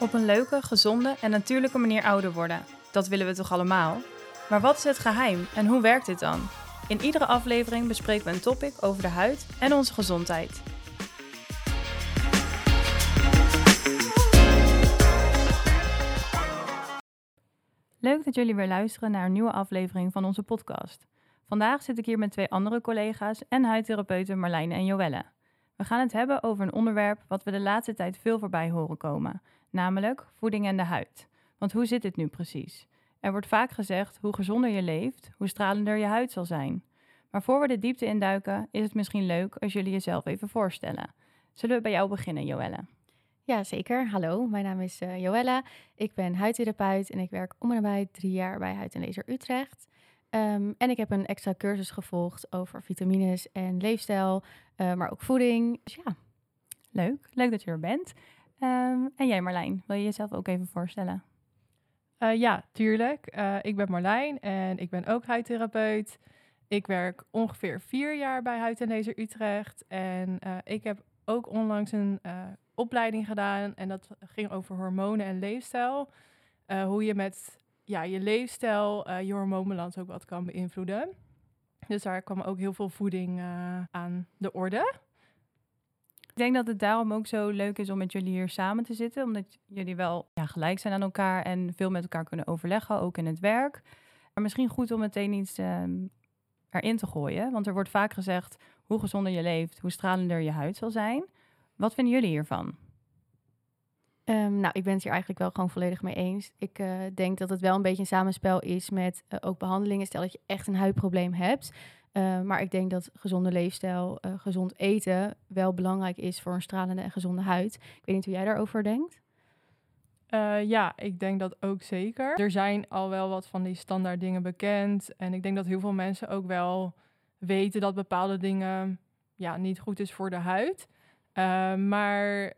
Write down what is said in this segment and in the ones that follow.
Op een leuke, gezonde en natuurlijke manier ouder worden. Dat willen we toch allemaal? Maar wat is het geheim en hoe werkt dit dan? In iedere aflevering bespreken we een topic over de huid en onze gezondheid. Leuk dat jullie weer luisteren naar een nieuwe aflevering van onze podcast. Vandaag zit ik hier met twee andere collega's en huidtherapeuten Marlijne en Joelle. We gaan het hebben over een onderwerp wat we de laatste tijd veel voorbij horen komen, namelijk voeding en de huid. Want hoe zit dit nu precies? Er wordt vaak gezegd hoe gezonder je leeft, hoe stralender je huid zal zijn. Maar voor we de diepte induiken, is het misschien leuk als jullie jezelf even voorstellen. Zullen we bij jou beginnen, Joelle? Ja, zeker. Hallo, mijn naam is uh. Ik ben huidtherapeut en ik werk om en nabij drie jaar bij Huid en Laser Utrecht. Um, en ik heb een extra cursus gevolgd over vitamines en leefstijl, uh, maar ook voeding. Dus ja. Leuk, leuk dat je er bent. Um, en jij Marlijn, wil je jezelf ook even voorstellen? Uh, ja, tuurlijk. Uh, ik ben Marlijn en ik ben ook huidtherapeut. Ik werk ongeveer vier jaar bij Huid en Laser Utrecht. En ik heb ook onlangs een opleiding gedaan en dat ging over hormonen en leefstijl. hoe je met ja, je leefstijl uh, je hormoonbalans ook wat kan beïnvloeden. Dus daar kwam ook heel veel voeding uh, aan de orde. Ik denk dat het daarom ook zo leuk is om met jullie hier samen te zitten. Omdat jullie wel ja, gelijk zijn aan elkaar en veel met elkaar kunnen overleggen, ook in het werk. Maar misschien goed om meteen iets uh, erin te gooien. Want er wordt vaak gezegd, hoe gezonder je leeft, hoe stralender je huid zal zijn. Wat vinden jullie hiervan? Um, nou, ik ben het hier eigenlijk wel gewoon volledig mee eens. Ik uh, denk dat het wel een beetje een samenspel is met uh, ook behandelingen. Stel dat je echt een huidprobleem hebt. Uh, maar ik denk dat gezonde leefstijl, gezond eten wel belangrijk is voor een stralende en gezonde huid. Ik weet niet hoe jij daarover denkt. ja, ik denk dat ook zeker. Er zijn al wel wat van die standaard dingen bekend. En ik denk dat heel veel mensen ook wel weten dat bepaalde dingen ja, niet goed is voor de huid. maar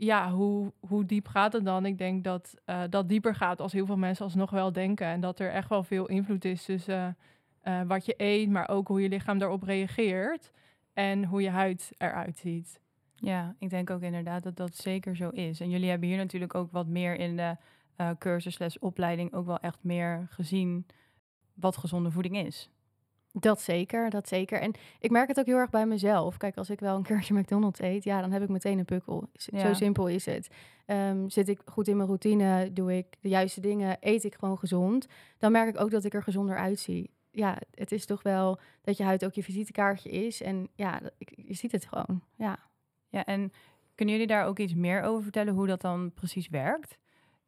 ja, hoe, hoe diep gaat het dan? Ik denk dat uh, dat dieper gaat als heel veel mensen alsnog wel denken. En dat er echt wel veel invloed is tussen uh, wat je eet, maar ook hoe je lichaam daarop reageert. En hoe je huid eruit ziet. Ja, ik denk ook inderdaad dat dat zeker zo is. En jullie hebben hier natuurlijk ook wat meer in de uh, cursus opleiding ook wel echt meer gezien wat gezonde voeding is. Dat zeker, dat zeker. En ik merk het ook heel erg bij mezelf. Kijk, als ik wel een keertje McDonald's eet, ja, dan heb ik meteen een pukkel. Ja. Zo simpel is het. Um, zit ik goed in mijn routine, doe ik de juiste dingen, eet ik gewoon gezond, dan merk ik ook dat ik er gezonder uitzie. Ja, het is toch wel dat je huid ook je visitekaartje is. En ja, je ziet het gewoon. Ja. Ja, en kunnen jullie daar ook iets meer over vertellen hoe dat dan precies werkt?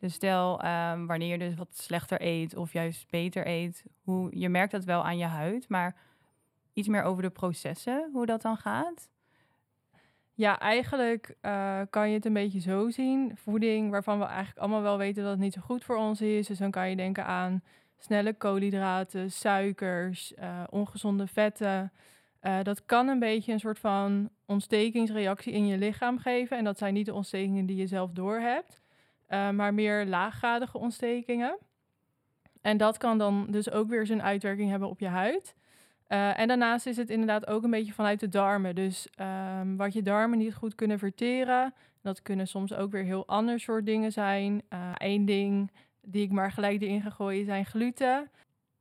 Dus stel, um, wanneer je dus wat slechter eet of juist beter eet, hoe, je merkt dat wel aan je huid, maar iets meer over de processen, hoe dat dan gaat? Ja, eigenlijk uh, kan je het een beetje zo zien. Voeding waarvan we eigenlijk allemaal wel weten dat het niet zo goed voor ons is. Dus dan kan je denken aan snelle koolhydraten, suikers, uh, ongezonde vetten. Uh, dat kan een beetje een soort van ontstekingsreactie in je lichaam geven. En dat zijn niet de ontstekingen die je zelf doorhebt. Uh, maar meer laaggradige ontstekingen. En dat kan dan dus ook weer zijn uitwerking hebben op je huid. Uh, en daarnaast is het inderdaad ook een beetje vanuit de darmen. Dus um, wat je darmen niet goed kunnen verteren, dat kunnen soms ook weer heel ander soort dingen zijn. Eén uh, ding die ik maar gelijk erin ga gooien zijn gluten.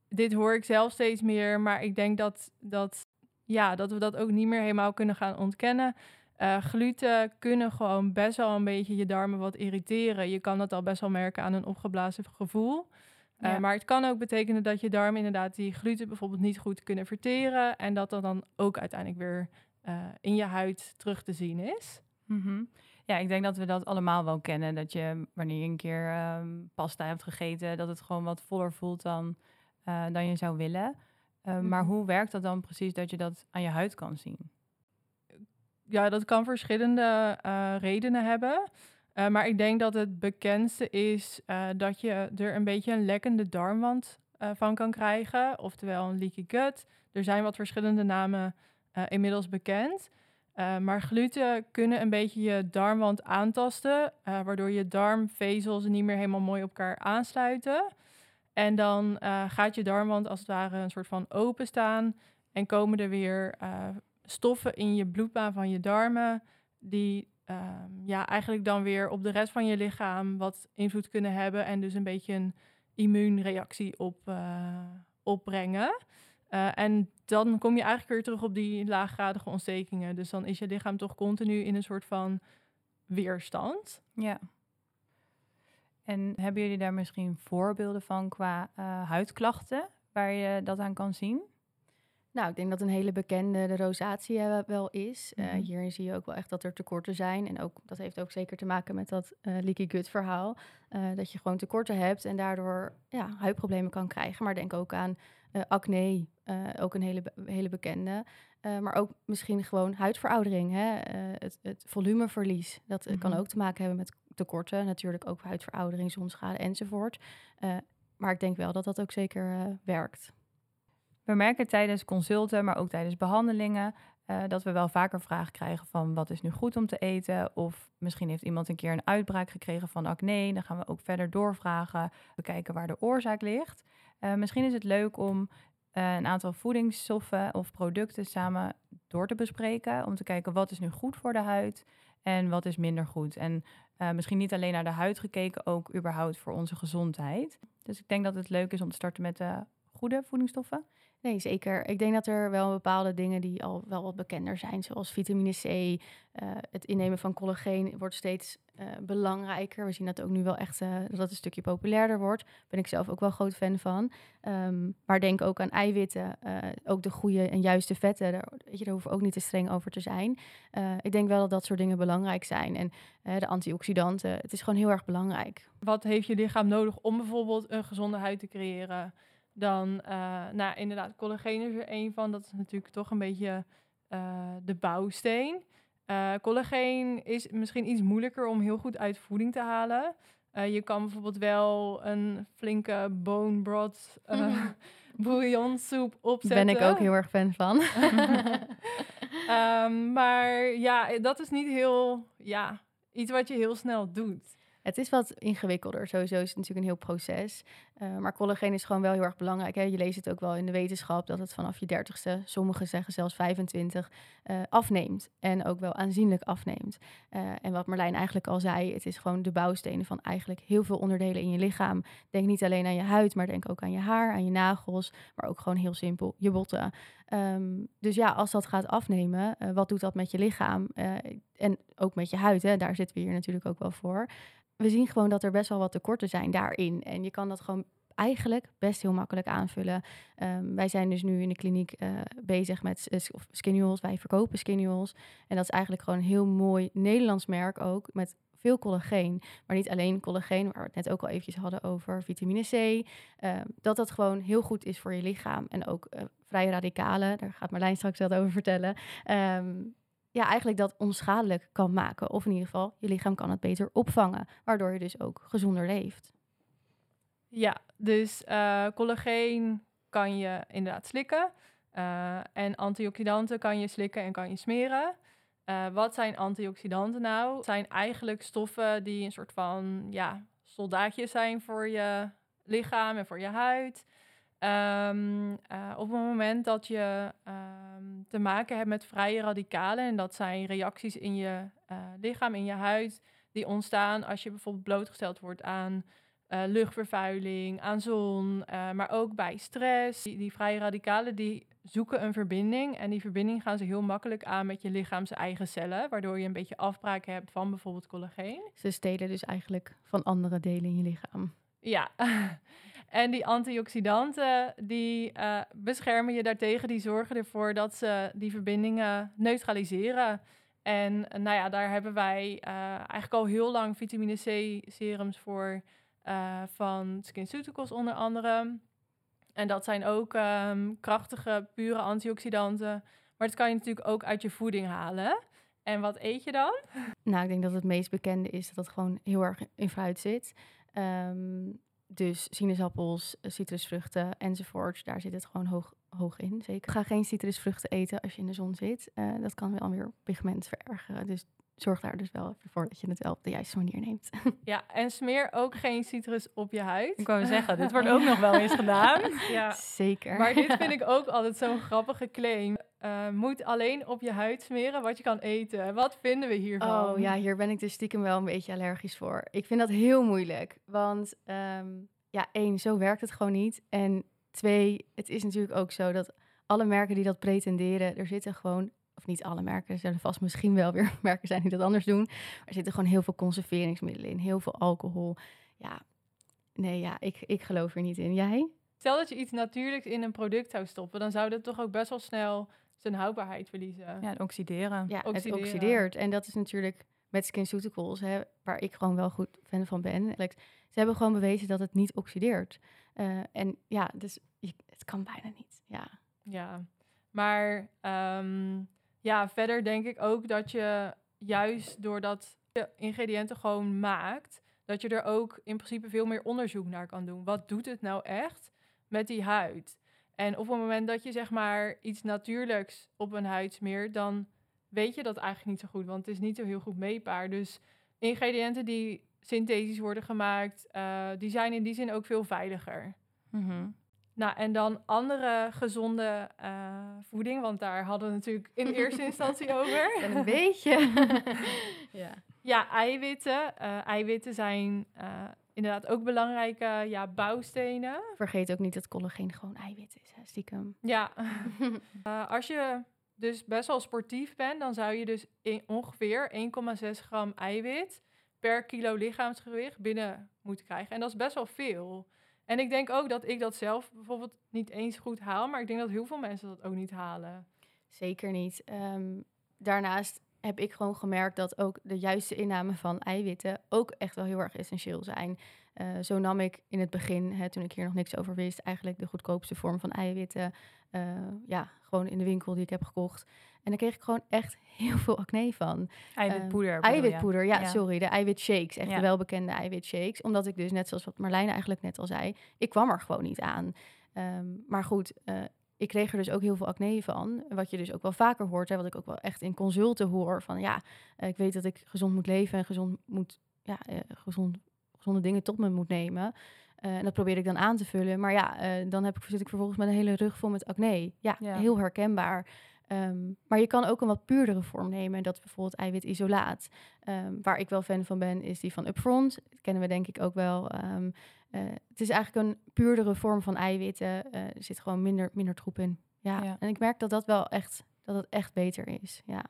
Dit hoor ik zelf steeds meer, maar ik denk dat, dat, ja, dat we dat ook niet meer helemaal kunnen gaan ontkennen. Uh, gluten kunnen gewoon best wel een beetje je darmen wat irriteren. Je kan dat al best wel merken aan een opgeblazen gevoel. Uh, ja. Maar het kan ook betekenen dat je darmen inderdaad die gluten bijvoorbeeld niet goed kunnen verteren. En dat dat dan ook uiteindelijk weer uh, in je huid terug te zien is. Mm -hmm. Ja, ik denk dat we dat allemaal wel kennen. Dat je wanneer je een keer um, pasta hebt gegeten, dat het gewoon wat voller voelt dan, dan je zou willen. Mm -hmm. Maar hoe werkt dat dan precies dat je dat aan je huid kan zien? Ja, dat kan verschillende uh, redenen hebben. Uh, maar ik denk dat het bekendste is uh, dat je er een beetje een lekkende darmwand van kan krijgen. Oftewel een leaky gut. Er zijn wat verschillende namen inmiddels bekend. maar gluten kunnen een beetje je darmwand aantasten. waardoor je darmvezels niet meer helemaal mooi op elkaar aansluiten. En dan gaat je darmwand als het ware een soort van openstaan. En komen er weer stoffen in je bloedbaan van je darmen, die ehm, ja, eigenlijk dan weer op de rest van je lichaam wat invloed kunnen hebben en dus een beetje een immuunreactie op, uh, opbrengen. Uh, en dan kom je eigenlijk weer terug op die laaggradige ontstekingen. Dus dan is je lichaam toch continu in een soort van weerstand. Ja. En hebben jullie daar misschien voorbeelden van qua uh, huidklachten waar je dat aan kan zien? Nou, ik denk dat een hele bekende de rosatie uh, wel is. Uh, hierin zie je ook wel echt dat er tekorten zijn. En ook, dat heeft ook zeker te maken met dat uh, leaky gut verhaal. dat je gewoon tekorten hebt en daardoor ja, huidproblemen kan krijgen. Maar denk ook aan acne, ook een hele, hele bekende. maar ook misschien gewoon huidveroudering, hè? Het, het, volumeverlies. Dat kan mhm. ook te maken hebben met tekorten. Natuurlijk ook huidveroudering, zonschade enzovoort. maar ik denk wel dat dat ook zeker werkt. We merken tijdens consulten, maar ook tijdens behandelingen, uh, dat we wel vaker vragen krijgen van wat is nu goed om te eten? Of misschien heeft iemand een keer een uitbraak gekregen van acne. Dan gaan we ook verder doorvragen, bekijken waar de oorzaak ligt. Uh, misschien is het leuk om uh, een aantal voedingsstoffen of producten samen door te bespreken. Om te kijken wat is nu goed voor de huid en wat is minder goed. En misschien niet alleen naar de huid gekeken, ook überhaupt voor onze gezondheid. Dus ik denk dat het leuk is om te starten met de goede voedingsstoffen. Nee, zeker. Ik denk dat er wel bepaalde dingen die al wel wat bekender zijn, zoals vitamine C, uh, het innemen van collageen wordt steeds uh, belangrijker. We zien dat ook nu wel echt uh, dat een stukje populairder wordt. Ben ik zelf ook wel groot fan van. Um, maar denk ook aan eiwitten, ook de goede en juiste vetten. Daar, weet je, daar hoeven ook niet te streng over te zijn. ik denk wel dat dat soort dingen belangrijk zijn. En de antioxidanten, het is gewoon heel erg belangrijk. Wat heeft je lichaam nodig om bijvoorbeeld een gezonde huid te creëren? Dan, uh, nou inderdaad, collageen is er een van. Dat is natuurlijk toch een beetje uh, de bouwsteen. Uh, collageen is misschien iets moeilijker om heel goed uit voeding te halen. je kan bijvoorbeeld wel een flinke bone broth bouillonsoep opzetten. Ben ik ook heel erg fan van. um, maar ja, dat is niet heel, ja, iets wat je heel snel doet. Het is wat ingewikkelder. Sowieso is het natuurlijk een heel proces. Uh, maar collageen is gewoon wel heel erg belangrijk. Hè? Je leest het ook wel in de wetenschap dat het vanaf je dertigste, sommigen zeggen zelfs 25, uh, eh, afneemt. En ook wel aanzienlijk afneemt. Uh, en wat Marlijn eigenlijk al zei, het is gewoon de bouwstenen van eigenlijk heel veel onderdelen in je lichaam. Denk niet alleen aan je huid, maar denk ook aan je haar, aan je nagels, maar ook gewoon heel simpel je botten. Um, dus ja, als dat gaat afnemen, wat doet dat met je lichaam? en ook met je huid, hè? daar zitten we hier natuurlijk ook wel voor we zien gewoon dat er best wel wat tekorten zijn daarin. En je kan dat gewoon eigenlijk best heel makkelijk aanvullen. Um, wij zijn dus nu in de kliniek uh, bezig met uh, Wij verkopen skinnuals. En dat is eigenlijk gewoon een heel mooi Nederlands merk ook. Met veel collageen. Maar niet alleen collageen, waar we het net ook al eventjes hadden over vitamine C. Uh, dat dat gewoon heel goed is voor je lichaam. En ook uh, vrije radicalen, daar gaat Marlijn straks wat over vertellen. Um, ja, eigenlijk dat onschadelijk kan maken. Of in ieder geval, je lichaam kan het beter opvangen, waardoor je dus ook gezonder leeft. Ja, dus uh, collageen kan je inderdaad slikken. Uh, en antioxidanten kan je slikken en kan je smeren. Uh, wat zijn antioxidanten nou? Het zijn eigenlijk stoffen die een soort van ja, soldaatjes zijn voor je lichaam en voor je huid. Uh, op het moment dat je um, te maken hebt met vrije radicalen, en dat zijn reacties in je lichaam, in je huid, die ontstaan als je bijvoorbeeld blootgesteld wordt aan uh, luchtvervuiling, aan zon, maar ook bij stress. Die, die, vrije radicalen die zoeken een verbinding en die verbinding gaan ze heel makkelijk aan met je lichaams eigen cellen, waardoor je een beetje afbraak hebt van bijvoorbeeld collageen. Ze stelen dus eigenlijk van andere delen in je lichaam. Ja. En die antioxidanten, die uh, beschermen je daartegen. Die zorgen ervoor dat ze die verbindingen neutraliseren. En nou ja, daar hebben wij eigenlijk al heel lang vitamine C serums voor van SkinCeuticals onder andere. En dat zijn ook um, krachtige, pure antioxidanten. Maar dat kan je natuurlijk ook uit je voeding halen. En wat eet je dan? Nou, ik denk dat het meest bekende is dat het gewoon heel erg in fruit zit. Um, dus sinaasappels, eh, citrusvruchten enzovoort, daar zit het gewoon hoog, hoog in. Zeker. Ga geen citrusvruchten eten als je in de zon zit. Uh, dat kan wel weer pigment verergeren. Dus zorg daar dus wel even voor dat je het wel op de juiste manier neemt. Ja, en smeer ook geen citrus op je huid. Ik wou zeggen, dit wordt ook nog wel eens gedaan. Ja, zeker. Maar dit vind ik ook altijd zo'n grappige claim. eh, moet alleen op je huid smeren wat je kan eten. Wat vinden we hiervan? Oh ja, hier ben ik dus stiekem wel een beetje allergisch voor. Ik vind dat heel moeilijk. Want ehm, ja, één, zo werkt het gewoon niet. En twee, het is natuurlijk ook zo dat alle merken die dat pretenderen, er zitten gewoon, of niet alle merken, er zullen vast misschien wel weer merken zijn die dat anders doen. Maar er zitten gewoon heel veel conserveringsmiddelen in, heel veel alcohol. Ja, nee, ja, ik, ik geloof er niet in. Jij? Stel dat je iets natuurlijks in een product zou stoppen, dan zou dat toch ook best wel snel zijn houdbaarheid verliezen. Ja, oxideren. Ja, Oxideren. het oxideert. En dat is natuurlijk met SkinCeuticals, hè, waar ik gewoon wel goed fan van ben. Like, Ze hebben gewoon bewezen dat het niet oxideert. Eh, en ja, dus je- het kan bijna niet. Ja. Ja, maar ehm, ja, verder denk ik ook dat je juist doordat je ingrediënten gewoon maakt, dat je er ook in principe veel meer onderzoek naar kan doen. Wat doet het nou echt met die huid? En op het moment dat je zeg maar iets natuurlijks op een huid smeert, dan weet je dat eigenlijk niet zo goed, want het is niet zo heel goed meetbaar. Dus ingrediënten die synthetisch worden gemaakt, eh, die zijn in die zin ook veel veiliger. Mhm. Nou, en dan andere gezonde eh, voeding, want daar hadden we natuurlijk in eerste instantie over. En een beetje. ja. Ja, eiwitten. Eh, eiwitten zijn eh, inderdaad ook belangrijke ja, bouwstenen. Vergeet ook niet dat collageen gewoon eiwit is, hè, stiekem. Ja, als je dus best wel sportief bent, dan zou je dus in ongeveer 1,6 gram eiwit per kilo lichaamsgewicht binnen moeten krijgen. En dat is best wel veel. En ik denk ook dat ik dat zelf bijvoorbeeld niet eens goed haal, maar ik denk dat heel veel mensen dat ook niet halen. Zeker niet. Ehm, daarnaast heb ik gewoon gemerkt dat ook de juiste inname van eiwitten ook echt wel heel erg essentieel zijn. Eh, zo nam ik in het begin, hè, toen ik hier nog niks over wist, eigenlijk de goedkoopste vorm van eiwitten. Eh, ja, gewoon in de winkel die ik heb gekocht. En daar kreeg ik gewoon echt heel veel acne van. Eiwitpoeder. je? Eiwitpoeder, ja, Ja. sorry. De eiwitshakes, echt Ja. de welbekende eiwitshakes. Omdat ik dus, net zoals wat Marlijn eigenlijk net al zei, ik kwam er gewoon niet aan. Ehm, maar goed, eh, ik kreeg er dus ook heel veel acne van. Wat je dus ook wel vaker hoort, hè, wat ik ook wel echt in consulten hoor. Van ja, eh, ik weet dat ik gezond moet leven en gezond moet, ja, gezond, gezonde dingen tot me moet nemen. Eh, en dat probeer ik dan aan te vullen. Maar ja, eh, dan heb ik, zit ik vervolgens met een hele rug vol met acne. Ja, Ja. heel herkenbaar. Ehm, maar je kan ook een wat puurdere vorm nemen. En dat is bijvoorbeeld eiwitisolaat. Ehm, waar ik wel fan van ben, is die van Upfront. Dat kennen we denk ik ook wel. Ehm, eh, het is eigenlijk een puurdere vorm van eiwitten. Er zit gewoon minder, minder troep in. Ja. Ja. en ik merk dat dat wel echt, dat het echt beter is. Ja.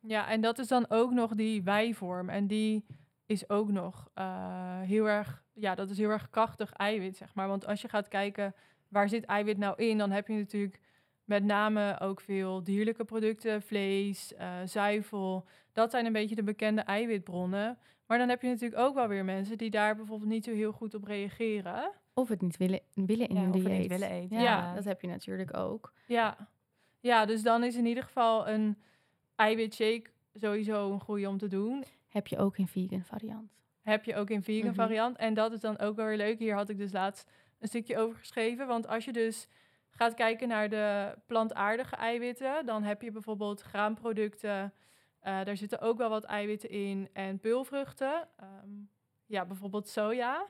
Ja, en dat is dan ook nog die wijvorm. En die is ook nog heel erg, ja, dat is heel erg krachtig eiwit, zeg maar. Want als je gaat kijken, waar zit eiwit nou in? Dan heb je natuurlijk met name ook veel dierlijke producten, vlees, eh, zuivel. Dat zijn een beetje de bekende eiwitbronnen. Maar dan heb je natuurlijk ook wel weer mensen die daar bijvoorbeeld niet zo heel goed op reageren. Of het niet willen, willen in Ja, hun of het dieet. niet willen eten. Ja, Ja. dat heb je natuurlijk ook. Ja. ja, dus dan is in ieder geval een eiwitshake sowieso een goede om te doen. Heb je ook in vegan variant. Heb je ook in vegan Mhm. variant. En dat is dan ook wel weer leuk. Hier had ik dus laatst een stukje over geschreven. Want als je dus gaat kijken naar de plantaardige eiwitten, dan heb je bijvoorbeeld graanproducten. eh, daar zitten ook wel wat eiwitten in. En peulvruchten. ehm, ja, bijvoorbeeld soja.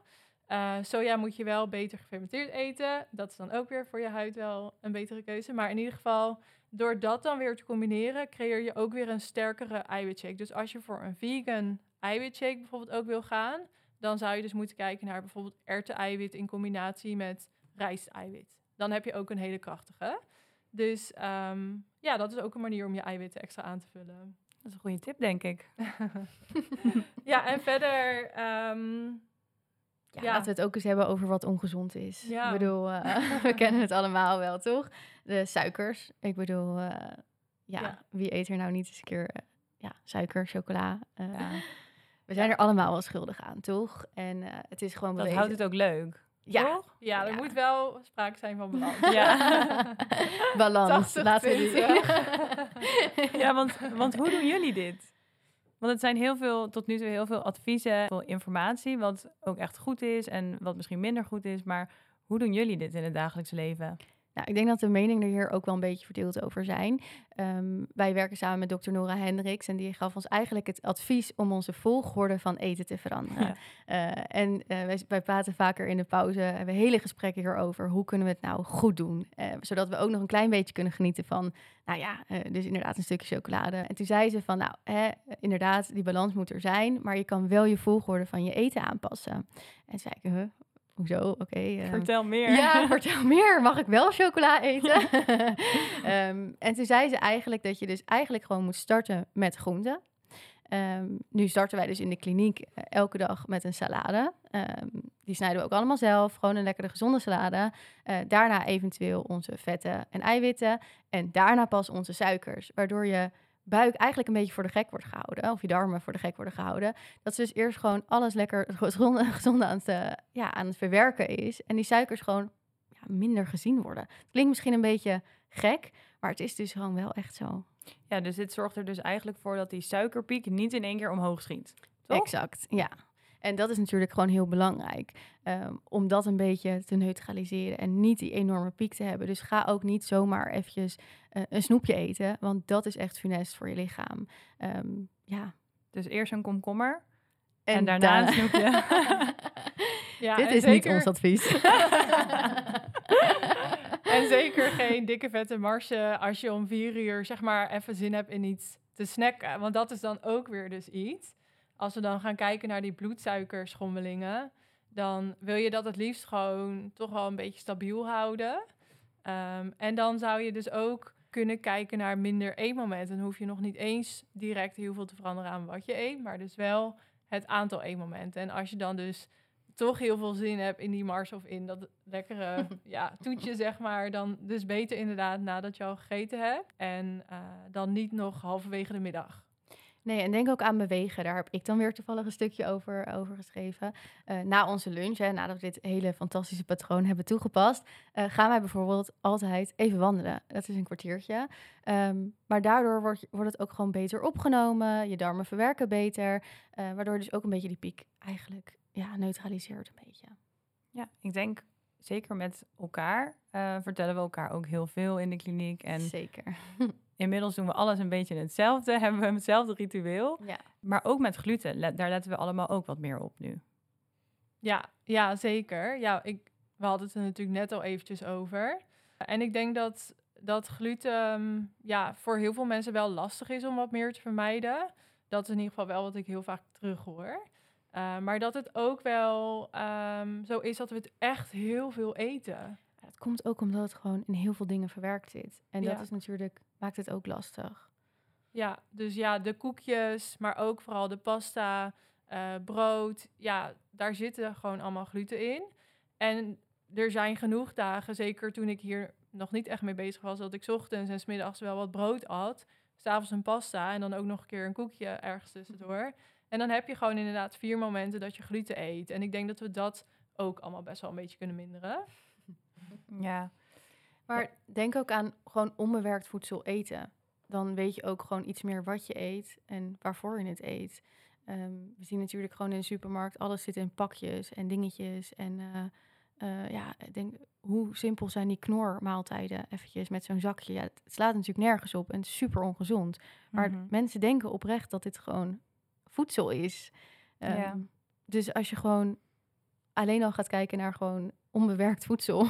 Eh, soja moet je wel beter gefermenteerd eten. Dat is dan ook weer voor je huid wel een betere keuze. Maar in ieder geval, door dat dan weer te combineren, creëer je ook weer een sterkere eiwitshake. Dus als je voor een vegan eiwitshake bijvoorbeeld ook wil gaan, dan zou je dus moeten kijken naar bijvoorbeeld erwten-eiwit in combinatie met rijsteiwit. Dan heb je ook een hele krachtige. Dus ehm, ja, dat is ook een manier om je eiwitten extra aan te vullen. Dat is een goede tip, denk ik. ja, en verder... ehm, Ja, Ja. Laten we het ook eens hebben over wat ongezond is. Ja. Ik bedoel, eh, we kennen het allemaal wel, toch? De suikers. Ik bedoel, eh, ja, Ja. wie eet er nou niet eens een keer eh, ja, suiker, chocola? We zijn er allemaal wel schuldig aan, toch? En eh, het is gewoon Dat bewezen. houdt het ook leuk. Ja, Toch? ja, er Ja. moet wel sprake zijn van balans. Ja. balans. 80, Laten we. 20. Ja, want, want hoe doen jullie dit? Want het zijn heel veel, tot nu toe heel veel adviezen, veel informatie, wat ook echt goed is en wat misschien minder goed is. Maar hoe doen jullie dit in het dagelijks leven? Nou, ik denk dat de meningen er hier ook wel een beetje verdeeld over zijn. Ehm, wij werken samen met dokter Nora Hendricks en die gaf ons eigenlijk het advies om onze volgorde van eten te veranderen. Eh, en uh, wij, wij, praten vaker in de pauze, hebben hele gesprekken hierover. Hoe kunnen we het nou goed doen? Uh, zodat we ook nog een klein beetje kunnen genieten van, nou ja, dus inderdaad een stukje chocolade. En toen zei ze van, nou, hè, inderdaad, die balans moet er zijn, maar je kan wel je volgorde van je eten aanpassen. En zei ik, huh, Hoezo? Oké. Ehm, vertel meer. Ja, vertel meer. Mag ik wel chocola eten? um, en toen zei ze eigenlijk dat je dus eigenlijk gewoon moet starten met groenten. Um, nu starten wij dus in de kliniek uh, elke dag met een salade. die snijden we ook allemaal zelf. Gewoon een lekkere gezonde salade. Uh, daarna eventueel onze vetten en eiwitten. En daarna pas onze suikers. Waardoor je buik eigenlijk een beetje voor de gek wordt gehouden. Of je darmen voor de gek worden gehouden. Dat ze dus eerst gewoon alles lekker gezonde, gezonde aan, het, uh, ja, aan het verwerken is. En die suikers gewoon ja, minder gezien worden. Het klinkt misschien een beetje gek, maar het is dus gewoon wel echt zo. Ja, dus dit zorgt er dus eigenlijk voor dat die suikerpiek niet in één keer omhoog schiet. Toch? Exact, ja. En dat is natuurlijk gewoon heel belangrijk. Um, om dat een beetje te neutraliseren en niet die enorme piek te hebben. Dus ga ook niet zomaar eventjes uh, een snoepje eten, want dat is echt funest voor je lichaam. Um, ja. Dus eerst een komkommer en, en daarna een snoepje. ja, Dit is zeker... niet ons advies. en zeker geen dikke vette marsen als je om vier uur zeg maar even zin hebt in iets te snacken. Want dat is dan ook weer dus iets als we dan gaan kijken naar die bloedsuikerschommelingen, dan wil je dat het liefst gewoon toch wel een beetje stabiel houden. Ehm, en dan zou je dus ook kunnen kijken naar minder eetmomenten. Dan hoef je nog niet eens direct heel veel te veranderen aan wat je eet, maar dus wel het aantal eetmomenten. En als je dan dus toch heel veel zin hebt in die mars of in dat lekkere ja, toetje, zeg maar, dan dus beter inderdaad nadat je al gegeten hebt. En uh, dan niet nog halverwege de middag. Nee, en denk ook aan bewegen. Daar heb ik dan weer toevallig een stukje over, over geschreven. Uh, na onze lunch, hè, nadat we dit hele fantastische patroon hebben toegepast, uh, gaan wij bijvoorbeeld altijd even wandelen. Dat is een kwartiertje. Um, maar daardoor wordt, wordt het ook gewoon beter opgenomen. Je darmen verwerken beter. Uh, waardoor dus ook een beetje die piek eigenlijk ja, neutraliseert een beetje. Ja, ik denk zeker met elkaar vertellen we elkaar ook heel veel in de kliniek. En zeker. Inmiddels doen we alles een beetje hetzelfde, hebben we hetzelfde ritueel. Ja. Maar ook met gluten, daar letten we allemaal ook wat meer op nu. Ja, ja zeker. Ja, ik, we hadden het er natuurlijk net al eventjes over. En ik denk dat, dat gluten mm, ja, voor heel veel mensen wel lastig is om wat meer te vermijden. Dat is in ieder geval wel wat ik heel vaak terug hoor. Uh, maar dat het ook wel um, zo is dat we het echt heel veel eten. Het komt ook omdat het gewoon in heel veel dingen verwerkt zit. En dat is natuurlijk maakt het ook lastig. Ja, dus ja, de koekjes, maar ook vooral de pasta, uh, brood. Ja, daar zitten gewoon allemaal gluten in. En er zijn genoeg dagen, zeker toen ik hier nog niet echt mee bezig was, dat ik ochtends en smiddags wel wat brood at. S'avonds een pasta en dan ook nog een keer een koekje ergens tussendoor. En dan heb je gewoon inderdaad vier momenten dat je gluten eet. En ik denk dat we dat ook allemaal best wel een beetje kunnen minderen. Ja, maar denk ook aan gewoon onbewerkt voedsel eten. Dan weet je ook gewoon iets meer wat je eet en waarvoor je het eet. Ehm, we zien natuurlijk gewoon in de supermarkt, alles zit in pakjes en dingetjes. En uh, uh, ja, denk, hoe simpel zijn die knormaaltijden eventjes met zo'n zakje? Ja, het, slaat natuurlijk nergens op en super ongezond. Maar mhm. mensen denken oprecht dat dit gewoon voedsel is. Um, Dus als je gewoon alleen al gaat kijken naar gewoon onbewerkt voedsel,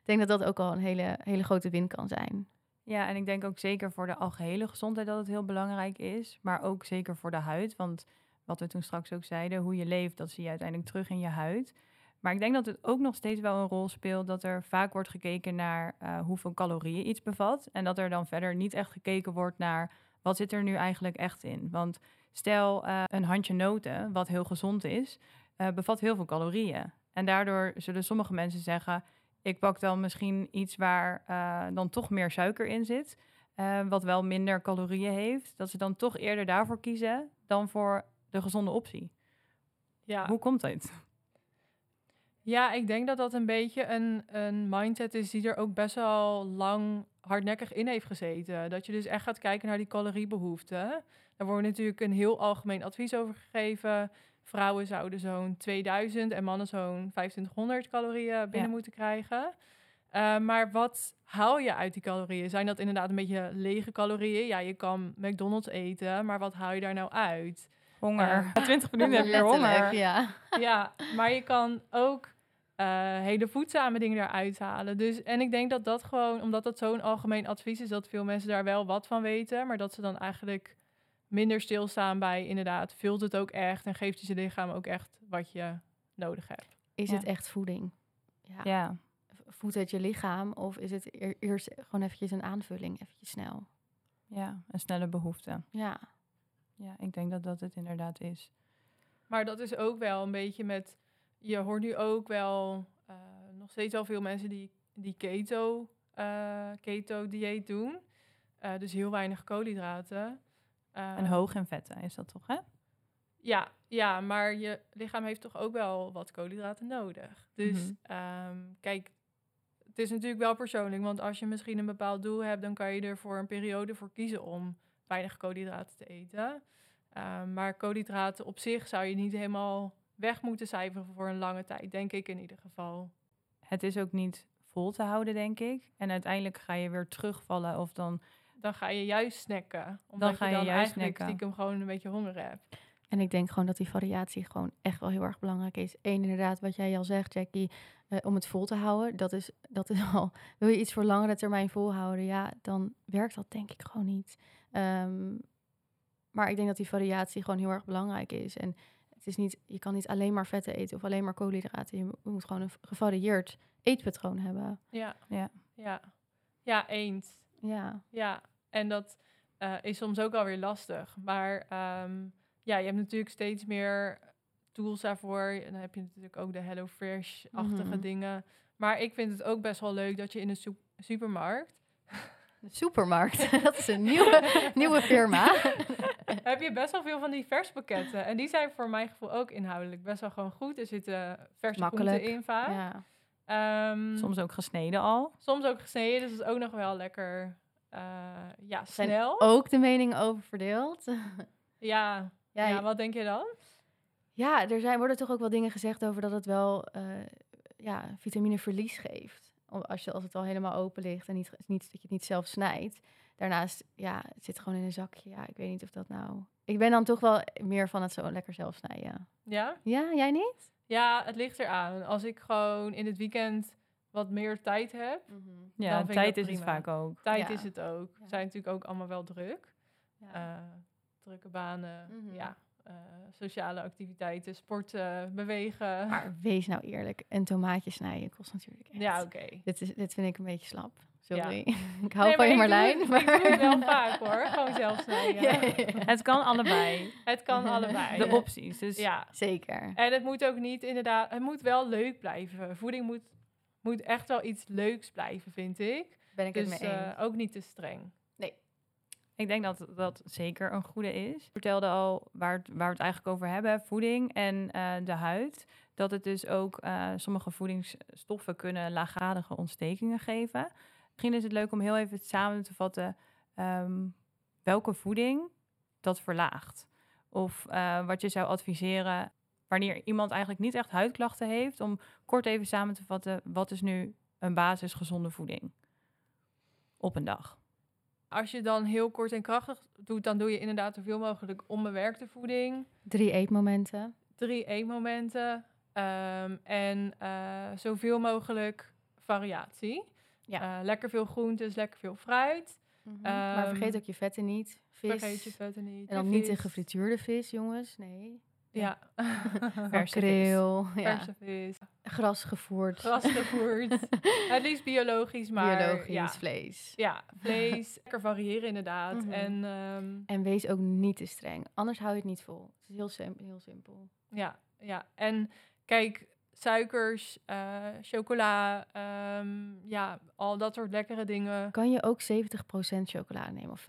ik denk dat dat ook al een hele, hele grote win kan zijn. Ja, en ik denk ook zeker voor de algehele gezondheid dat het heel belangrijk is. Maar ook zeker voor de huid. Want wat we toen straks ook zeiden, hoe je leeft, dat zie je uiteindelijk terug in je huid. Maar ik denk dat het ook nog steeds wel een rol speelt dat er vaak wordt gekeken naar uh, hoeveel calorieën iets bevat. En dat er dan verder niet echt gekeken wordt naar wat zit er nu eigenlijk echt in. Want stel uh, een handje noten, wat heel gezond is, uh, bevat heel veel calorieën. En daardoor zullen sommige mensen zeggen, ik pak dan misschien iets waar uh, dan toch meer suiker in zit. Uh, wat wel minder calorieën heeft. Dat ze dan toch eerder daarvoor kiezen dan voor de gezonde optie. Ja. Hoe komt dat? Ja, ik denk dat dat een beetje een, een mindset is die er ook best wel lang hardnekkig in heeft gezeten. Dat je dus echt gaat kijken naar die caloriebehoeften. Daar wordt natuurlijk een heel algemeen advies over gegeven. Vrouwen zouden zo'n 2000 en mannen zo'n 2500 calorieën binnen moeten krijgen. Uh, maar wat haal je uit die calorieën? Zijn dat inderdaad een beetje lege calorieën? Ja, je kan McDonald's eten, maar wat haal je daar nou uit? Honger. Uh, 20 minuten heb je honger. Ja. ja, maar je kan ook uh, hele voedzame dingen eruit halen. Dus, en ik denk dat dat gewoon, omdat dat zo'n algemeen advies is, dat veel mensen daar wel wat van weten, maar dat ze dan eigenlijk minder stilstaan bij inderdaad, vult het ook echt en geeft je lichaam ook echt wat je nodig hebt. Is het echt voeding? Ja. ja. Voedt het je lichaam of is het eerst gewoon eventjes een aanvulling, eventjes snel? Ja, een snelle behoefte. Ja. Ja, ik denk dat dat het inderdaad is. Maar dat is ook wel een beetje met je hoort nu ook wel uh, nog steeds al veel mensen die, die keto, uh, keto dieet doen. Uh, dus heel weinig koolhydraten. En hoog in vetten is dat toch, hè? Ja, ja, maar je lichaam heeft toch ook wel wat koolhydraten nodig. Dus mm um, kijk, het is natuurlijk wel persoonlijk. Want als je misschien een bepaald doel hebt, dan kan je er voor een periode voor kiezen om weinig koolhydraten te eten. Um, maar koolhydraten op zich zou je niet helemaal weg moeten cijferen voor een lange tijd, denk ik in ieder geval. Het is ook niet vol te houden, denk ik. En uiteindelijk ga je weer terugvallen of dan... Dan ga je juist snacken. Omdat dan ga je, dan juist eigenlijk snacken. stiekem gewoon een beetje honger hebt. En ik denk gewoon dat die variatie gewoon echt wel heel erg belangrijk is. Eén, inderdaad, wat jij al zegt, Jackie, uh, om het vol te houden. Dat is, dat is al. Wil je iets voor langere termijn volhouden? Ja, dan werkt dat denk ik gewoon niet. Um, maar ik denk dat die variatie gewoon heel erg belangrijk is. En het is niet, je kan niet alleen maar vetten eten of alleen maar koolhydraten. Je moet gewoon een gevarieerd eetpatroon hebben. Ja, ja, ja. Ja, eens. Ja. Ja, en dat uh, is soms ook alweer lastig. Maar um, ja, je hebt natuurlijk steeds meer tools daarvoor. En dan heb je natuurlijk ook de HelloFresh-achtige mm dingen. Maar ik vind het ook best wel leuk dat je in een supermarkt de supermarkt. dat is een nieuwe, nieuwe firma. Heb je best wel veel van die verspakketten. En die zijn voor mijn gevoel ook inhoudelijk best wel gewoon goed. Er zitten verse Makkelijk. groenten in vaak. Ja. Um, soms ook gesneden al. Soms ook gesneden, dus dat is ook nog wel lekker uh, ja, snel. Zijn ook de mening over verdeeld? ja. Ja, ja, wat denk je dan? Ja, er zijn, worden toch ook wel dingen gezegd over dat het wel uh, ja, vitamineverlies geeft als, je, als het al helemaal open ligt en niet, niet, dat je het niet zelf snijdt. Daarnaast, ja, het zit gewoon in een zakje. Ja, ik weet niet of dat nou... Ik ben dan toch wel meer van het zo lekker zelf snijden. Ja? Ja, jij niet? Ja, het ligt eraan. Als ik gewoon in het weekend wat meer tijd heb. Mm -hmm. Ja, tijd is het vaak ook. Tijd is het ook. Ja. Zijn natuurlijk ook allemaal wel druk. Ja. Uh, drukke banen, mm -hmm. ja. Uh, sociale activiteiten, sporten, bewegen. Maar wees nou eerlijk, een tomaatje snijden kost natuurlijk echt. Ja, oké. Dit, is, dit vind ik een beetje slap. Sorry. Ja. ik hou van je Marlijn. Doe, maar... Ik doe het wel vaak hoor, gewoon zelf snijden. Ja, het kan allebei. Het kan allebei. De opties, dus ja. Zeker. En het moet ook niet inderdaad, het moet wel leuk blijven. Voeding moet, moet echt wel iets leuks blijven, vind ik. Ben ik dus, het mee eens. Uh, ook niet te streng. Ik denk dat dat zeker een goede is. Ik vertelde al waar, het, waar we het eigenlijk over hebben, voeding en uh, de huid. Dat het dus ook uh, sommige voedingsstoffen kunnen laaggradige ontstekingen geven. Misschien is het leuk om heel even samen te vatten um, welke voeding dat verlaagt. Of uh, wat je zou adviseren wanneer iemand eigenlijk niet echt huidklachten heeft. Om kort even samen te vatten, wat is nu een basis gezonde voeding op een dag? Als je dan heel kort en krachtig doet, dan doe je inderdaad zoveel mogelijk onbewerkte voeding. Drie eetmomenten. Drie eetmomenten. Um, en uh, zoveel mogelijk variatie. Ja. Uh, lekker veel groentes, lekker veel fruit. Mm -hmm. um, maar vergeet ook je vetten niet. Vis. Vergeet je vetten niet. En dan niet de gefrituurde vis, jongens. Nee. Ja. Makreel. Ja. Verse vis. Gras gevoerd. Gras gevoerd. het liefst biologisch, maar... Biologisch, ja. vlees. Ja, vlees. Lekker variëren inderdaad. Mm -hmm. en, um, en wees ook niet te streng. Anders hou je het niet vol. Het is heel, sim heel simpel. Ja, ja. En kijk, suikers, uh, chocola, um, ja, al dat soort lekkere dingen. Kan je ook 70% chocola nemen of 85%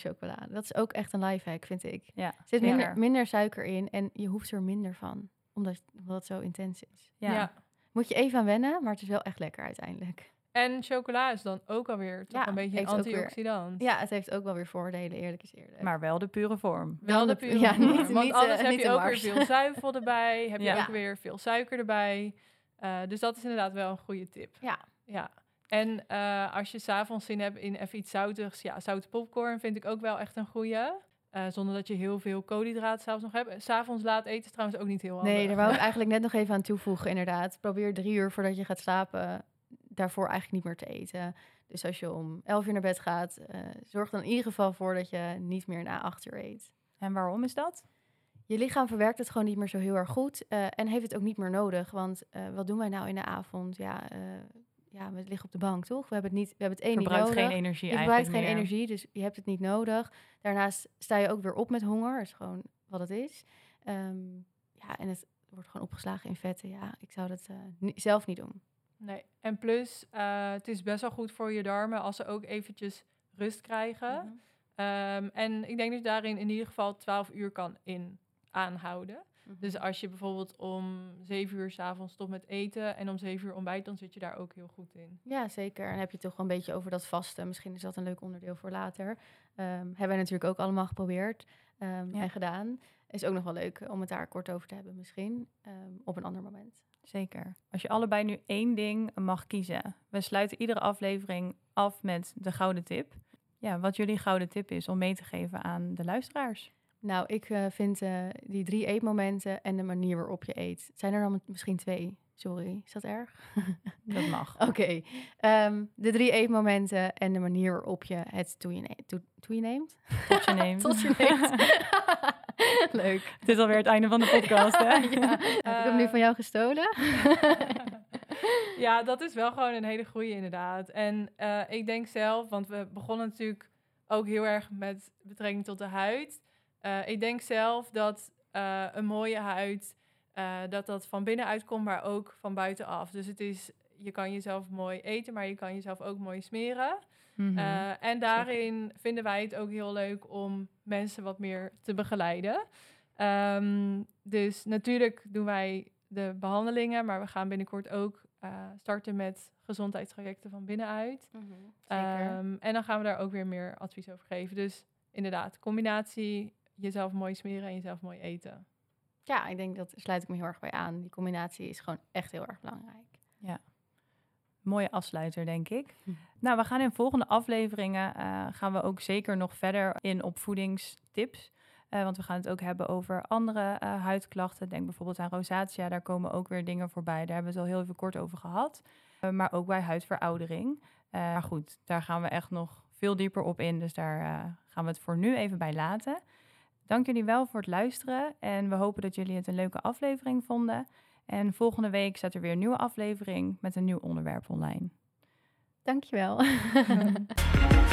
chocola? Dat is ook echt een lifehack, vind ik. Ja, er zit minder, minder, suiker in en je hoeft er minder van, omdat, omdat het zo intens is. Ja. ja. Moet je even aan wennen, maar het is wel echt lekker uiteindelijk. En chocola is dan ook alweer toch ja, een beetje een antioxidant. Weer, ja, het heeft ook wel weer voordelen, eerlijk is eerlijk. Maar wel de pure vorm. Wel de pure ja, vorm. Niet, Want niet, anders uh, heb je ook weer veel zuivel erbij. Heb je ja. ook weer veel suiker erbij. Uh, dus dat is inderdaad wel een goede tip. Ja. Ja, en uh, als je s'avonds zin hebt in even iets zoutigs, ja, zoute popcorn vind ik ook wel echt een goede. Uh, zonder dat je heel veel koolhydraten zelfs nog hebt. S'avonds laat eten is trouwens ook niet heel handig. Nee, daar wou ik eigenlijk net nog even aan toevoegen, inderdaad. Probeer drie uur voordat je gaat slapen daarvoor eigenlijk niet meer te eten. Dus als je om 11 uur naar bed gaat, uh, zorg dan in ieder geval voor dat je niet meer na 8 uur eet. En waarom is dat? Je lichaam verwerkt het gewoon niet meer zo heel erg goed uh, en heeft het ook niet meer nodig. Want uh, wat doen wij nou in de avond? Ja, ja, we liggen op de bank, toch? We hebben het niet, we hebben het één niet nodig. geen energie. Je gebruikt geen energie, dus je hebt het niet nodig. Daarnaast sta je ook weer op met honger. Dat is gewoon wat het is. Um, ja, en het wordt gewoon opgeslagen in vetten. Ja, ik zou dat zelf niet doen. Nee, en plus, uh, het is best wel goed voor je darmen als ze ook eventjes rust krijgen. Mm -hmm. um, en ik denk dat je daarin in ieder geval 12 uur kan in aanhouden. Mm -hmm. Dus als je bijvoorbeeld om 7 uur s'avonds stopt met eten en om 7 uur ontbijt, dan zit je daar ook heel goed in. Ja, zeker. En heb je toch wel een beetje over dat vasten. Misschien is dat een leuk onderdeel voor later. Um, hebben wij natuurlijk ook allemaal geprobeerd um, ja. en gedaan. Is ook nog wel leuk om het daar kort over te hebben misschien, op een ander moment. Zeker. Als je allebei nu één ding mag kiezen. We sluiten iedere aflevering af met de gouden tip. Ja, wat jullie gouden tip is om mee te geven aan de luisteraars. Nou, ik uh, vind uh, die drie eetmomenten en de manier waarop je eet. Zijn er dan misschien twee? Sorry, is dat erg? dat mag. Oké. Okay. Um, de drie eetmomenten en de manier waarop je het toe je, neemt. Tot je neemt. Tot je neemt. Leuk. Het is alweer het einde van de podcast, hè? ja. Heb ik hem nu van jou gestolen? ja, dat is wel gewoon een hele goede inderdaad. En uh, ik denk zelf, want we begonnen natuurlijk ook heel erg met betrekking tot de huid. Uh, ik denk zelf dat uh, een mooie huid, dat dat van binnenuit komt, maar ook van buitenaf. Dus het is, je kan jezelf mooi eten, maar je kan jezelf ook mooi smeren. Mm -hmm. uh, en daarin Zeker. vinden wij het ook heel leuk om mensen wat meer te begeleiden. Um, dus natuurlijk doen wij de behandelingen, maar we gaan binnenkort ook uh, starten met gezondheidstrajecten van binnenuit. Mm -hmm. um, en dan gaan we daar ook weer meer advies over geven. Dus inderdaad, combinatie jezelf mooi smeren en jezelf mooi eten. Ja, ik denk dat sluit ik me heel erg bij aan. Die combinatie is gewoon echt heel erg belangrijk. Ja. Mooie afsluiter, denk ik. Hm. Nou, we gaan in volgende afleveringen uh, gaan we ook zeker nog verder in op voedingstips. Uh, want we gaan het ook hebben over andere uh, huidklachten. Denk bijvoorbeeld aan rosatia, daar komen ook weer dingen voorbij. Daar hebben we het al heel even kort over gehad. maar ook bij huidveroudering. maar goed, daar gaan we echt nog veel dieper op in. Dus daar gaan we het voor nu even bij laten. Dank jullie wel voor het luisteren. En we hopen dat jullie het een leuke aflevering vonden. En volgende week staat er weer een nieuwe aflevering met een nieuw onderwerp online. Dankjewel.